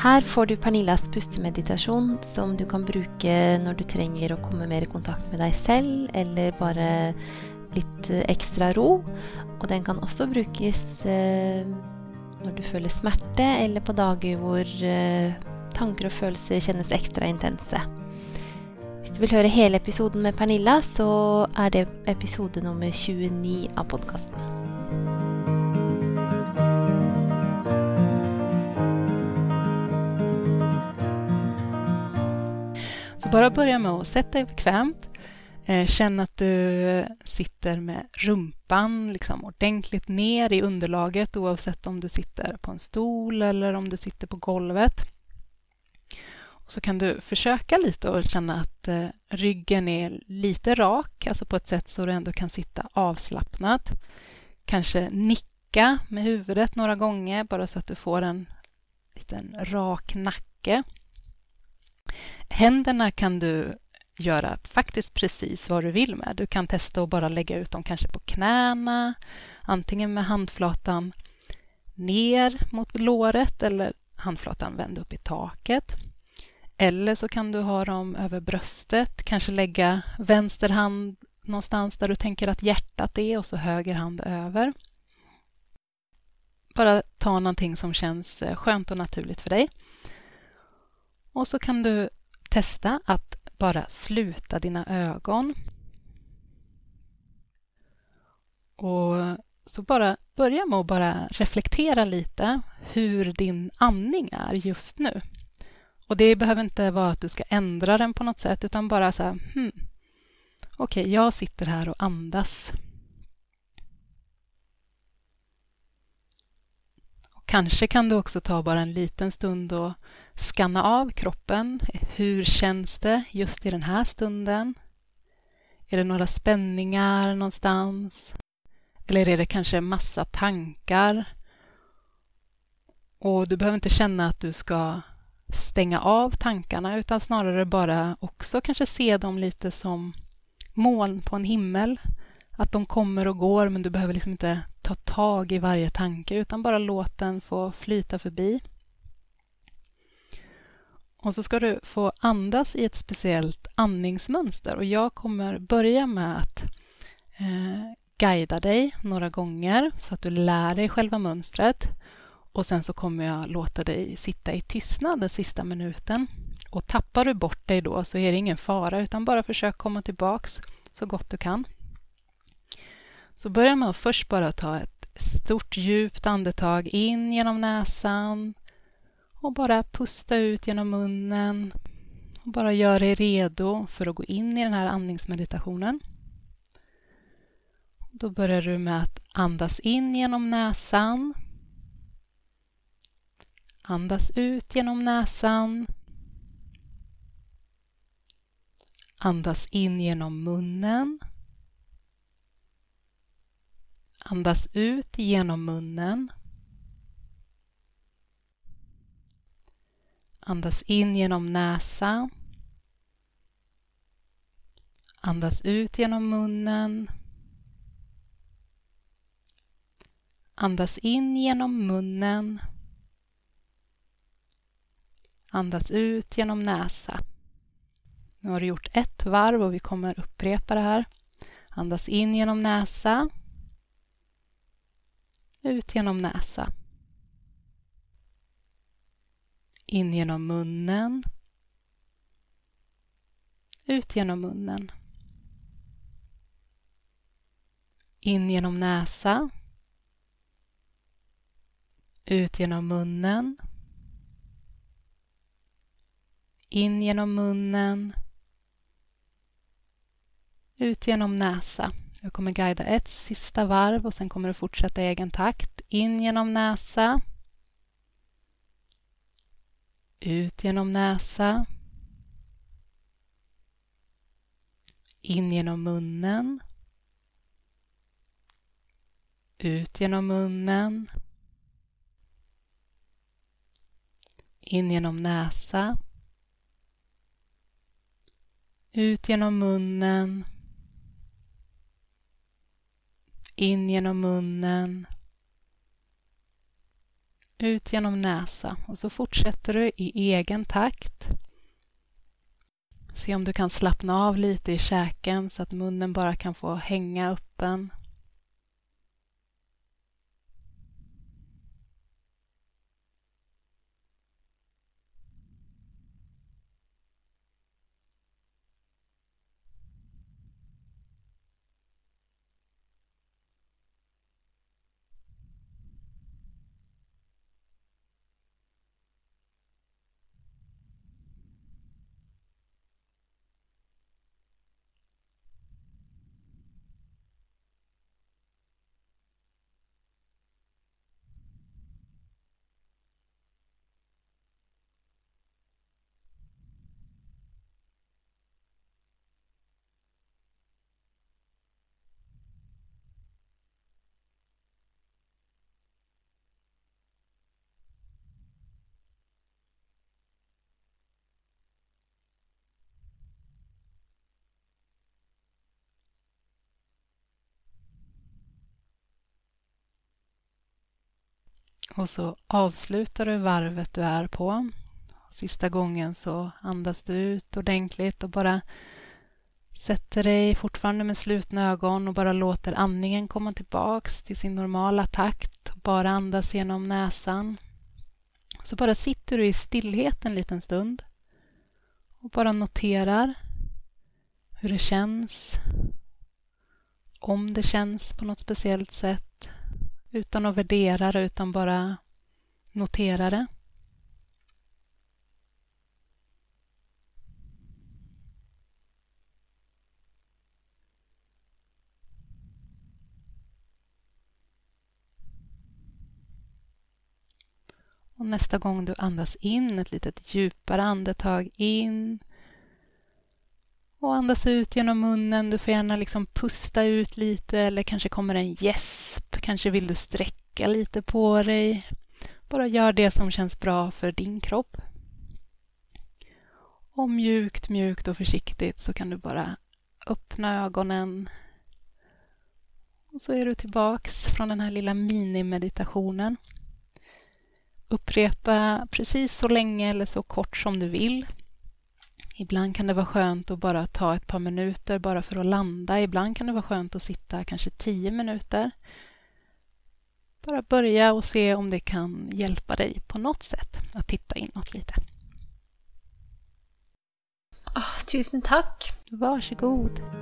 Her får du Pernillas pustemeditasjon som du kan bruke når du trenger å komme mer i kontakt med deg selv, eller bare litt ekstra ro. Og den kan også brukes eh, når du føler smerte, eller på dager hvor eh, tanker og følelser kjennes ekstra intense. Hvis du vil høre hele episoden med Pernilla, så er det episode nummer 29 av podkasten. Bara börja med att sätta dig bekvämt. Eh, Känn att du sitter med rumpan liksom ordentligt ner i underlaget oavsett om du sitter på en stol eller om du sitter på golvet. Och så kan du försöka lite och känna att eh, ryggen är lite rak, alltså på ett sätt så du ändå kan sitta avslappnat. Kanske nicka med huvudet några gånger bara så att du får en liten rak nacke. Händerna kan du göra faktiskt precis vad du vill med. Du kan testa att bara lägga ut dem kanske på knäna, antingen med handflatan ner mot låret eller handflatan vänd upp i taket. Eller så kan du ha dem över bröstet, kanske lägga vänster hand någonstans där du tänker att hjärtat är och så höger hand över. Bara ta någonting som känns eh, skönt och naturligt för dig. Och så kan du testa att bara sluta dina ögon. Och så bara börja med att bara reflektera lite hur din andning är just nu. Och det behöver inte vara att du ska ändra den på något sätt utan bara så här, hmm, okej, okay, jag sitter här och andas. Och kanske kan du också ta bara en liten stund och skanna av kroppen. Hur känns det just i den här stunden? Är det några spänningar någonstans? Eller är det kanske massa tankar? Och du behöver inte känna att du ska stänga av tankarna utan snarare bara också kanske se dem lite som moln på en himmel. Att de kommer och går men du behöver liksom inte ta tag i varje tanke utan bara låt den få flyta förbi. Och så ska du få andas i ett speciellt andningsmönster och jag kommer börja med att eh, guida dig några gånger så att du lär dig själva mönstret. Och sen så kommer jag låta dig sitta i tystnad den sista minuten. Och tappar du bort dig då så är det ingen fara utan bara försök komma tillbaks så gott du kan. Så börja med att först bara ta ett stort djupt andetag in genom näsan och bara pusta ut genom munnen. Och bara gör dig redo för att gå in i den här andningsmeditationen. Då börjar du med att andas in genom näsan. Andas ut genom näsan. Andas in genom munnen. Andas ut genom munnen. Andas in genom näsan. Andas ut genom munnen. Andas in genom munnen. Andas ut genom näsa. Nu har du gjort ett varv och vi kommer upprepa det här. Andas in genom näsa. Ut genom näsa. In genom munnen. Ut genom munnen. In genom näsa. Ut genom munnen. In genom munnen. Ut genom näsa. Jag kommer guida ett sista varv och sen kommer du fortsätta i egen takt. In genom näsa. Ut genom näsa. In genom munnen. Ut genom munnen. In genom näsa. Ut genom munnen. In genom munnen ut genom näsa och så fortsätter du i egen takt. Se om du kan slappna av lite i käken så att munnen bara kan få hänga öppen. Och så avslutar du varvet du är på. Sista gången så andas du ut ordentligt och bara sätter dig fortfarande med slutna ögon och bara låter andningen komma tillbaks till sin normala takt. Bara andas genom näsan. Så bara sitter du i stillhet en liten stund och bara noterar hur det känns. Om det känns på något speciellt sätt utan att värdera det, utan bara notera det. Och nästa gång du andas in, ett litet djupare andetag in och andas ut genom munnen. Du får gärna liksom pusta ut lite eller kanske kommer en gäsp. Kanske vill du sträcka lite på dig. Bara gör det som känns bra för din kropp. Och mjukt, mjukt och försiktigt så kan du bara öppna ögonen. Och så är du tillbaks från den här lilla minimeditationen. Upprepa precis så länge eller så kort som du vill. Ibland kan det vara skönt att bara ta ett par minuter bara för att landa. Ibland kan det vara skönt att sitta kanske tio minuter. Bara börja och se om det kan hjälpa dig på något sätt att titta inåt lite. Oh, tusen tack! Varsågod!